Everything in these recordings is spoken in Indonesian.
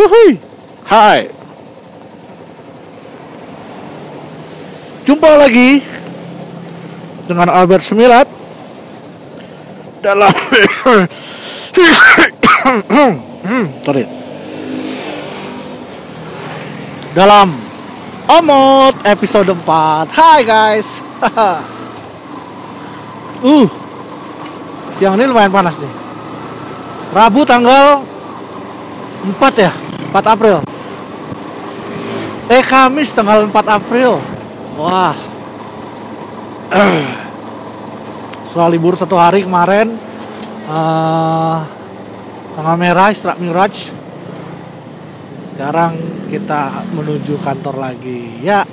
Wuhui. Hai. Jumpa lagi dengan Albert Semilat dalam sorry. Dalam Omot episode 4 Hai guys. Uh. Siang ini lumayan panas nih. Rabu tanggal 4 ya 4 April. Eh Kamis tanggal 4 April. Wah. Setelah libur satu hari kemarin uh, Tanggal merah Isra Miraj. Sekarang kita menuju kantor lagi. Ya.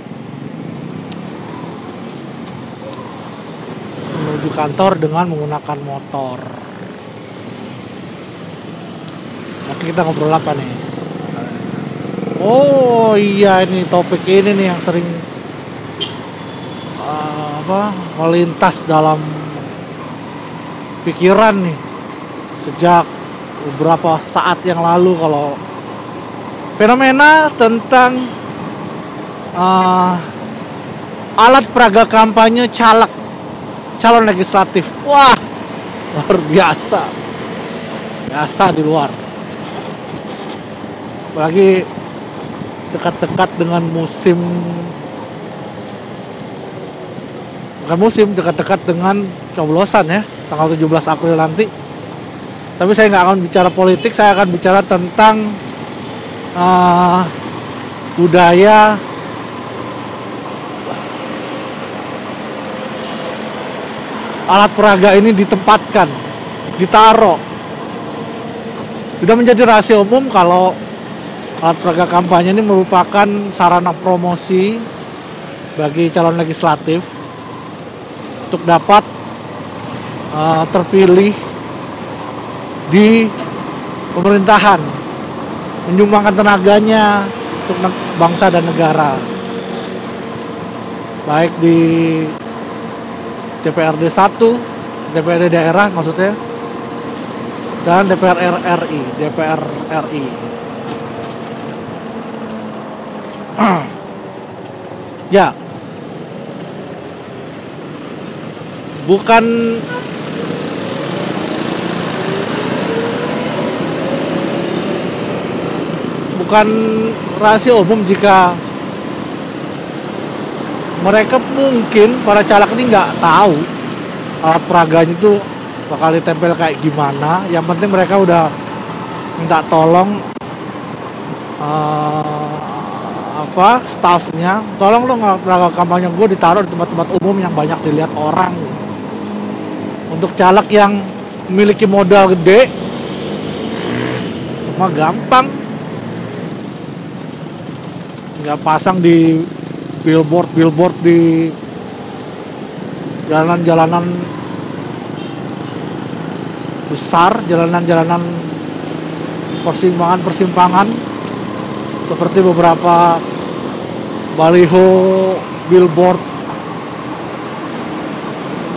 Menuju kantor dengan menggunakan motor. Oke kita ngobrol apa nih? Oh iya ini topik ini nih yang sering uh, apa melintas dalam pikiran nih sejak beberapa saat yang lalu kalau fenomena tentang uh, alat peraga kampanye caleg calon legislatif. Wah, luar biasa. Biasa di luar. Apalagi dekat-dekat dengan musim. Bukan musim dekat-dekat dengan coblosan ya tanggal 17 April nanti. Tapi saya nggak akan bicara politik saya akan bicara tentang uh, budaya. Alat peraga ini ditempatkan, ditaruh. Sudah menjadi rahasia umum kalau alat peraga kampanye ini merupakan sarana promosi bagi calon legislatif untuk dapat uh, terpilih di pemerintahan, menyumbangkan tenaganya untuk bangsa dan negara, baik di DPRD 1 DPRD daerah maksudnya dan DPR RI DPR RI ya. Bukan bukan rahasia umum jika mereka mungkin para caleg ini nggak tahu alat peraganya itu bakal ditempel kayak gimana. Yang penting mereka udah minta tolong uh, apa staffnya. Tolong lo nggak kampanye gue ditaruh di tempat-tempat umum yang banyak dilihat orang. Untuk caleg yang memiliki modal gede. Mah gampang. Nggak pasang di billboard billboard di jalanan-jalanan besar, jalanan-jalanan persimpangan-persimpangan. Seperti beberapa baliho billboard.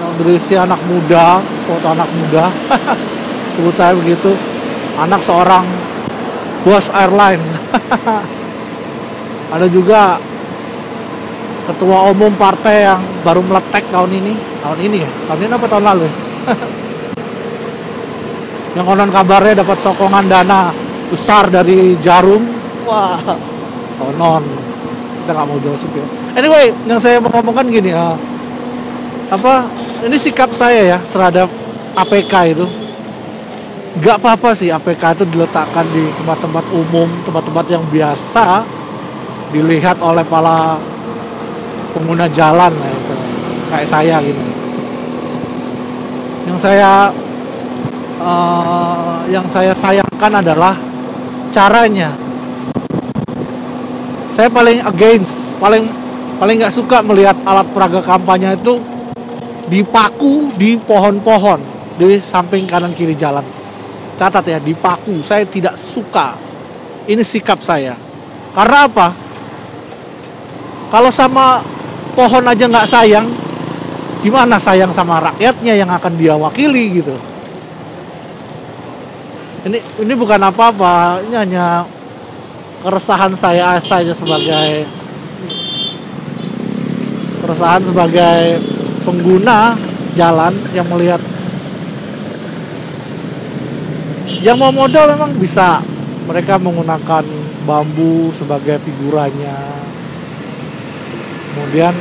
Yang berisi anak muda, foto anak muda, sebut saya begitu, anak seorang bos airline. Ada juga ketua umum partai yang baru meletek tahun ini. Tahun ini ya? Tahun ini apa tahun lalu ya? yang konon kabarnya dapat sokongan dana besar dari Jarum. Wah konon kita nggak mau josip ya. Anyway yang saya mau ngomongkan gini uh, apa ini sikap saya ya terhadap APK itu. Nggak apa-apa sih APK itu diletakkan di tempat-tempat umum tempat-tempat yang biasa dilihat oleh para pengguna jalan gitu. kayak saya gitu. Yang saya uh, yang saya sayangkan adalah caranya saya paling against paling paling nggak suka melihat alat peraga kampanye itu dipaku di pohon-pohon di samping kanan kiri jalan. Catat ya dipaku saya tidak suka ini sikap saya. Karena apa? Kalau sama pohon aja nggak sayang gimana sayang sama rakyatnya yang akan dia wakili gitu? Ini ini bukan apa-apa ini hanya keresahan saya saja sebagai keresahan sebagai pengguna jalan yang melihat yang mau modal memang bisa. Mereka menggunakan bambu sebagai figuranya. Kemudian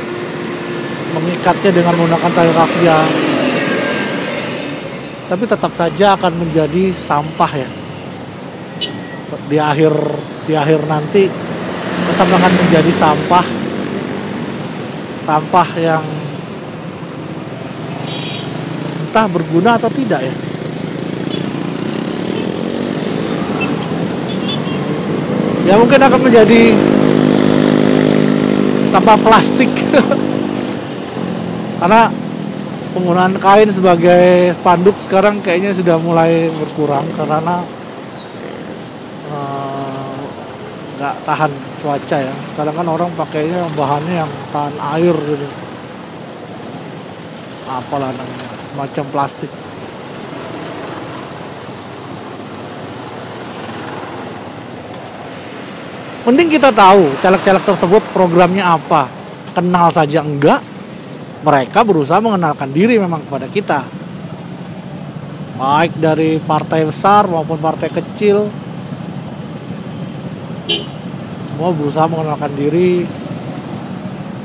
mengikatnya dengan menggunakan tali rafia. Tapi tetap saja akan menjadi sampah ya di akhir di akhir nanti tetap akan menjadi sampah sampah yang entah berguna atau tidak ya. Ya mungkin akan menjadi sampah plastik. Karena penggunaan kain sebagai spanduk sekarang kayaknya sudah mulai berkurang karena eh, nggak uh, tahan cuaca ya sekarang kan orang pakainya bahannya yang tahan air gitu apalah namanya semacam plastik Mending kita tahu caleg-caleg tersebut programnya apa. Kenal saja enggak, mereka berusaha mengenalkan diri memang kepada kita. Baik dari partai besar maupun partai kecil. Semua berusaha mengenalkan diri.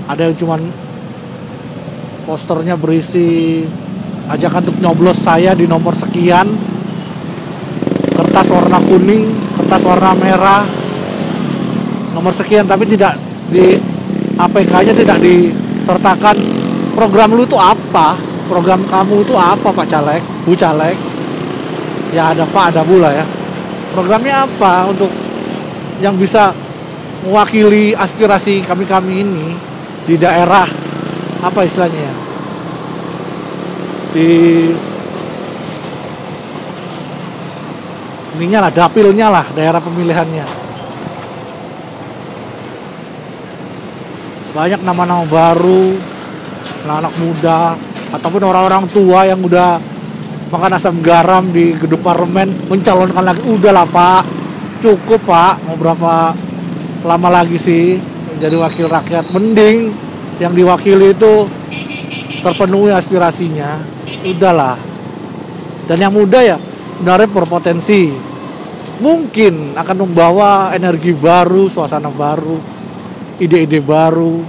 Ada yang cuman posternya berisi ajakan untuk nyoblos saya di nomor sekian. Kertas warna kuning kertas warna merah. Nomor sekian tapi tidak di APK-nya tidak disertakan. Program lu itu apa? Program kamu itu apa Pak Caleg? Bu Caleg? Ya ada Pak ada Bu lah ya. Programnya apa untuk yang bisa mewakili aspirasi kami-kami ini di daerah apa istilahnya ya? Di ininya lah dapilnya lah daerah pemilihannya. Banyak nama-nama baru anak-anak muda ataupun orang-orang tua yang udah makan asam garam di gedung parlemen mencalonkan lagi. Udahlah pak. Cukup pak. Mau berapa lama lagi sih menjadi wakil rakyat. Mending yang diwakili itu terpenuhi aspirasinya. Udahlah. Dan yang muda ya sebenarnya berpotensi. Mungkin akan membawa energi baru suasana baru ide-ide baru.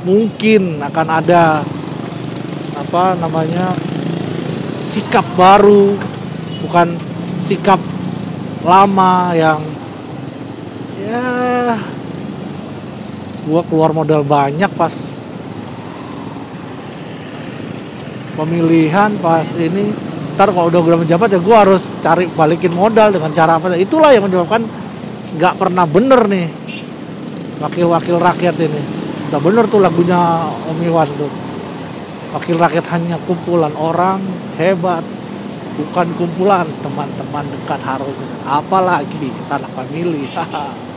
Mungkin akan ada apa namanya sikap baru bukan sikap lama yang ya. Gua keluar modal banyak pas pemilihan pas ini. Ntar kalau udah udah menjabat ya gua harus cari balikin modal dengan cara apa. Itulah yang menyebabkan nggak pernah bener nih wakil-wakil rakyat ini. Udah bener tuh lagunya Om Iwan tuh. Wakil rakyat hanya kumpulan orang hebat. Bukan kumpulan teman-teman dekat harus. Apalagi sanak famili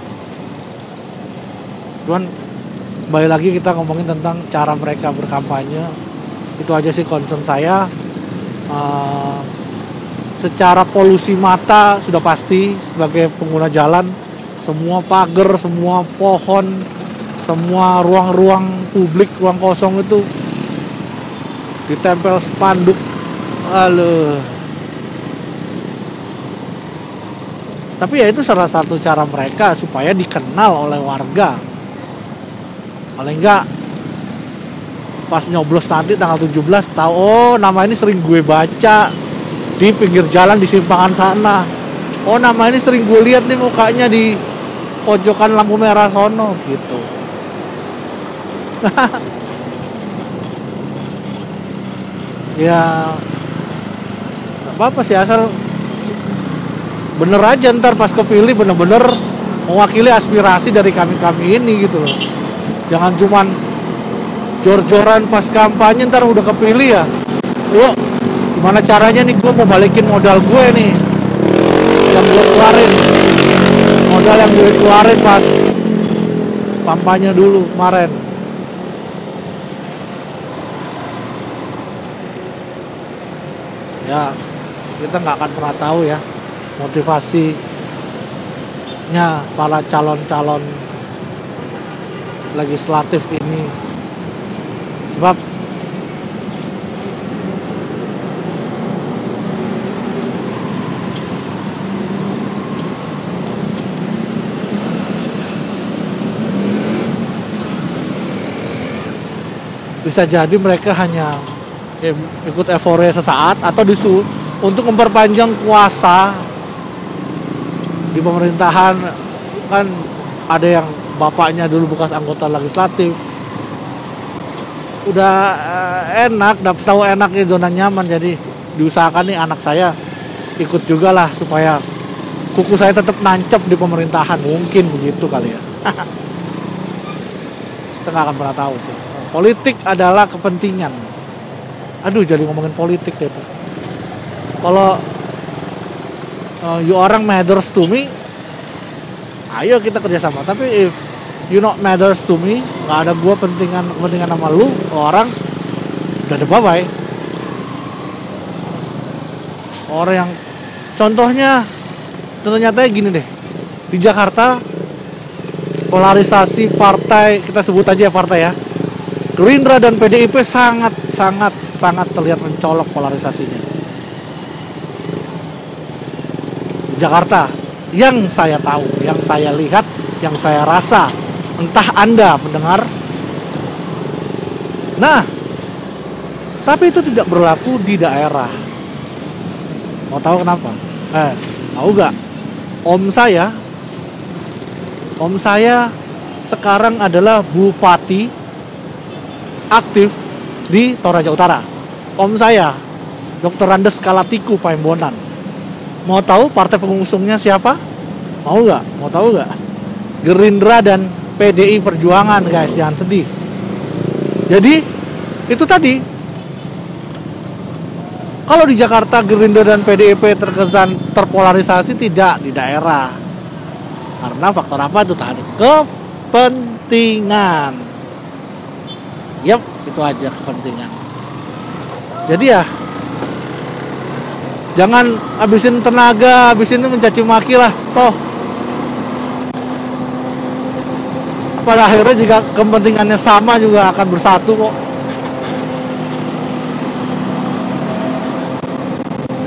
cuman kembali lagi kita ngomongin tentang cara mereka berkampanye itu aja sih concern saya uh, secara polusi mata sudah pasti sebagai pengguna jalan semua pagar, semua pohon, semua ruang-ruang publik, ruang kosong itu ditempel spanduk. Halo. Tapi ya itu salah satu cara mereka supaya dikenal oleh warga. Paling enggak pas nyoblos nanti tanggal 17 tahu oh nama ini sering gue baca di pinggir jalan di simpangan sana. Oh nama ini sering gue lihat nih mukanya di pojokan lampu merah sono gitu ya apa-apa sih asal bener aja ntar pas kepilih bener-bener mewakili aspirasi dari kami-kami ini gitu loh jangan cuman jor-joran pas kampanye ntar udah kepilih ya. Yuk gimana caranya nih? Gue mau balikin modal gue nih. Yang gue keluarin. Modal yang gue keluarin pas kampanye dulu kemarin. Ya kita nggak akan pernah tahu ya motivasi banyaknya para calon-calon legislatif ini. Sebab bisa jadi mereka hanya ya, ikut euforia sesaat atau disu untuk memperpanjang kuasa di pemerintahan. Kan ada yang bapaknya dulu bekas anggota legislatif. Udah eh, enak dapat tahu enaknya zona nyaman jadi diusahakan nih anak saya ikut juga lah supaya kuku saya tetap nancep di pemerintahan. Mungkin begitu kali ya. Kita nggak akan pernah tahu sih. Politik adalah kepentingan. Aduh jadi ngomongin politik deh kalau uh, you orang matters to me ayo kita kerjasama tapi if you not matters to me nggak ada gua pentingan kepentingan sama lu orang udah ada bye bye orang yang contohnya ternyata gini deh. Di Jakarta polarisasi partai kita sebut aja ya partai ya. Gerindra dan PDIP sangat sangat sangat terlihat mencolok polarisasinya. Jakarta yang saya tahu, yang saya lihat, yang saya rasa, entah Anda mendengar. Nah, tapi itu tidak berlaku di daerah. Mau tahu kenapa? Eh, tahu gak? Om saya, om saya sekarang adalah bupati aktif di Toraja Utara. Om saya, Dr. Randes Kalatiku Paembonan. Mau tahu partai pengusungnya siapa? Mau nggak? Mau tahu nggak? Gerindra dan PDI Perjuangan guys, jangan sedih. Jadi itu tadi. Kalau di Jakarta Gerindra dan PDIP terkesan terpolarisasi tidak di daerah. Karena faktor apa itu tadi? Kepentingan. Yap, itu aja kepentingan. Jadi ya jangan habisin tenaga, habisin mencaci maki lah, toh. Pada akhirnya jika kepentingannya sama juga akan bersatu kok.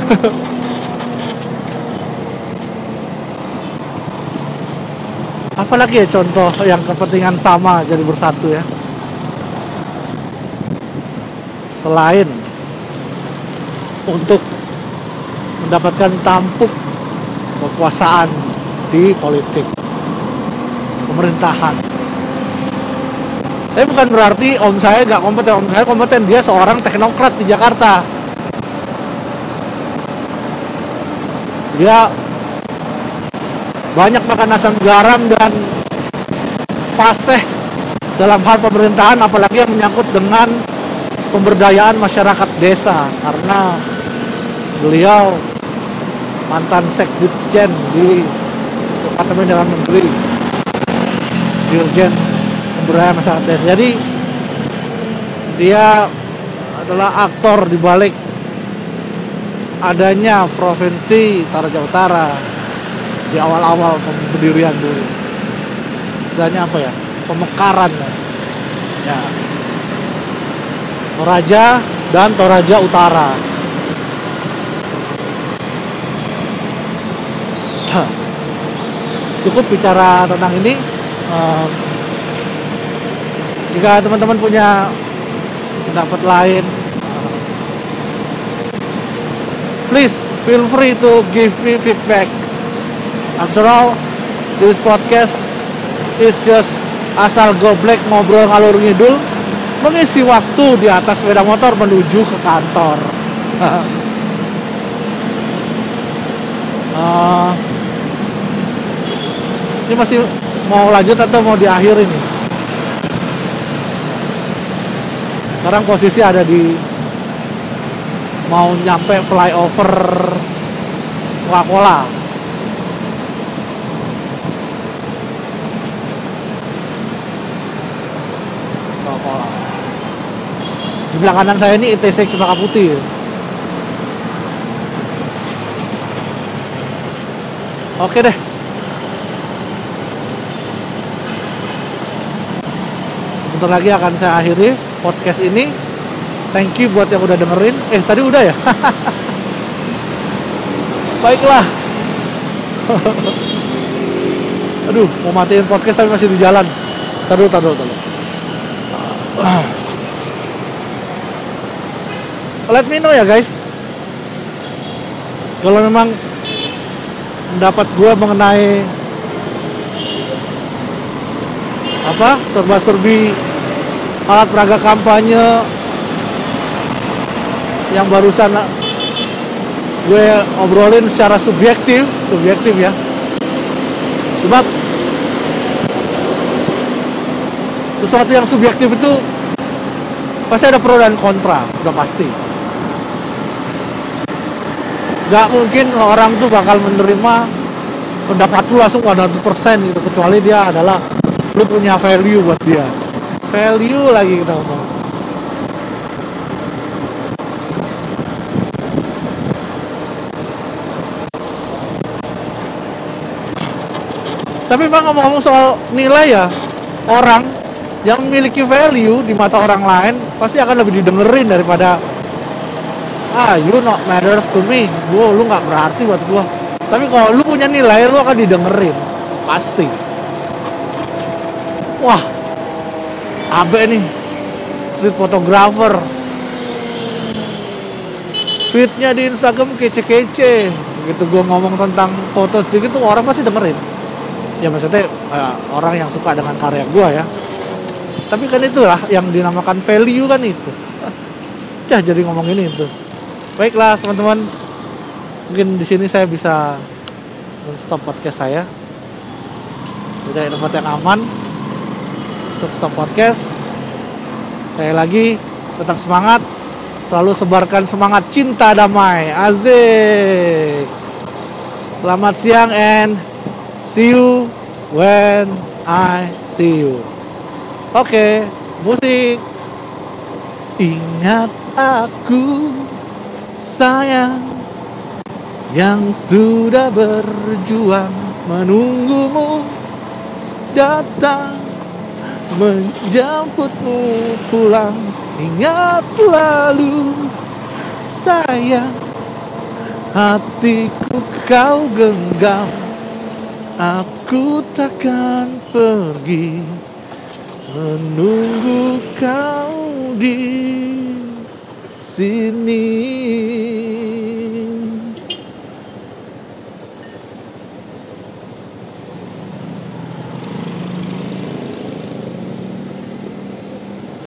Apalagi ya contoh yang kepentingan sama jadi bersatu ya. selain untuk mendapatkan tampuk kekuasaan di politik pemerintahan. Tapi bukan berarti om saya nggak kompeten, om saya kompeten. Dia seorang teknokrat di Jakarta. Dia banyak makan asam garam dan fasih dalam hal pemerintahan, apalagi yang menyangkut dengan pemberdayaan masyarakat desa karena beliau mantan sekditjen di Departemen Dalam Negeri. Dirjen Pemberdayaan Masyarakat Desa jadi dia adalah aktor di balik adanya provinsi Toraja Utara di awal-awal pendirian dulu. Istilahnya apa ya? Pemekaran ya. Toraja dan Toraja Utara. Cukup bicara tentang ini. jika teman-teman punya pendapat lain, please feel free to give me feedback. After all, this podcast is just asal goblek ngobrol ngalur ngidul mengisi waktu di atas sepeda motor menuju ke kantor. uh, ini masih mau lanjut atau mau diakhir ini? Sekarang posisi ada di mau nyampe flyover Coca-Cola. sebelah kanan saya ini ITC Cempaka Putih oke deh bentar lagi akan saya akhiri podcast ini. Thank you buat yang udah dengerin. Eh tadi udah ya? Baiklah. Aduh mau matiin podcast tapi masih di jalan. Taruh taruh let me know ya guys. Kalau memang pendapat gue mengenai apa serba-serbi alat peraga kampanye yang barusan gue obrolin secara subjektif subjektif ya. Sebab sesuatu yang subjektif itu pasti ada pro dan kontra udah pasti. Nggak mungkin orang tuh bakal menerima pendapat lu langsung 100% gitu kecuali dia adalah lu punya value buat dia value lagi kita ngomong. Tapi bang ngomong-ngomong soal nilai ya orang yang memiliki value di mata orang lain pasti akan lebih didengerin daripada ah you not matters to me. Gua lu nggak berarti buat gua. Tapi kalau lu punya nilai lu akan didengerin. Pasti. Wah abe nih. Street photographer. Feednya di Instagram kece-kece. Gitu gua ngomong tentang foto sedikit tuh orang pasti dengerin. Ya maksudnya uh, orang yang suka dengan karya gua ya. Tapi kan itulah yang dinamakan value kan itu. Cah jadi ngomong ini itu. Baiklah teman-teman, mungkin di sini saya bisa stop podcast saya. Mencari tempat yang aman untuk stop podcast. Saya lagi tetap semangat, selalu sebarkan semangat cinta damai. Azik. Selamat siang and see you when I see you. Oke, okay, musik. Ingat aku sayang yang sudah berjuang menunggumu datang menjemputmu pulang. Ingat selalu sayang hatiku kau genggam. Aku takkan pergi menunggu kau di sini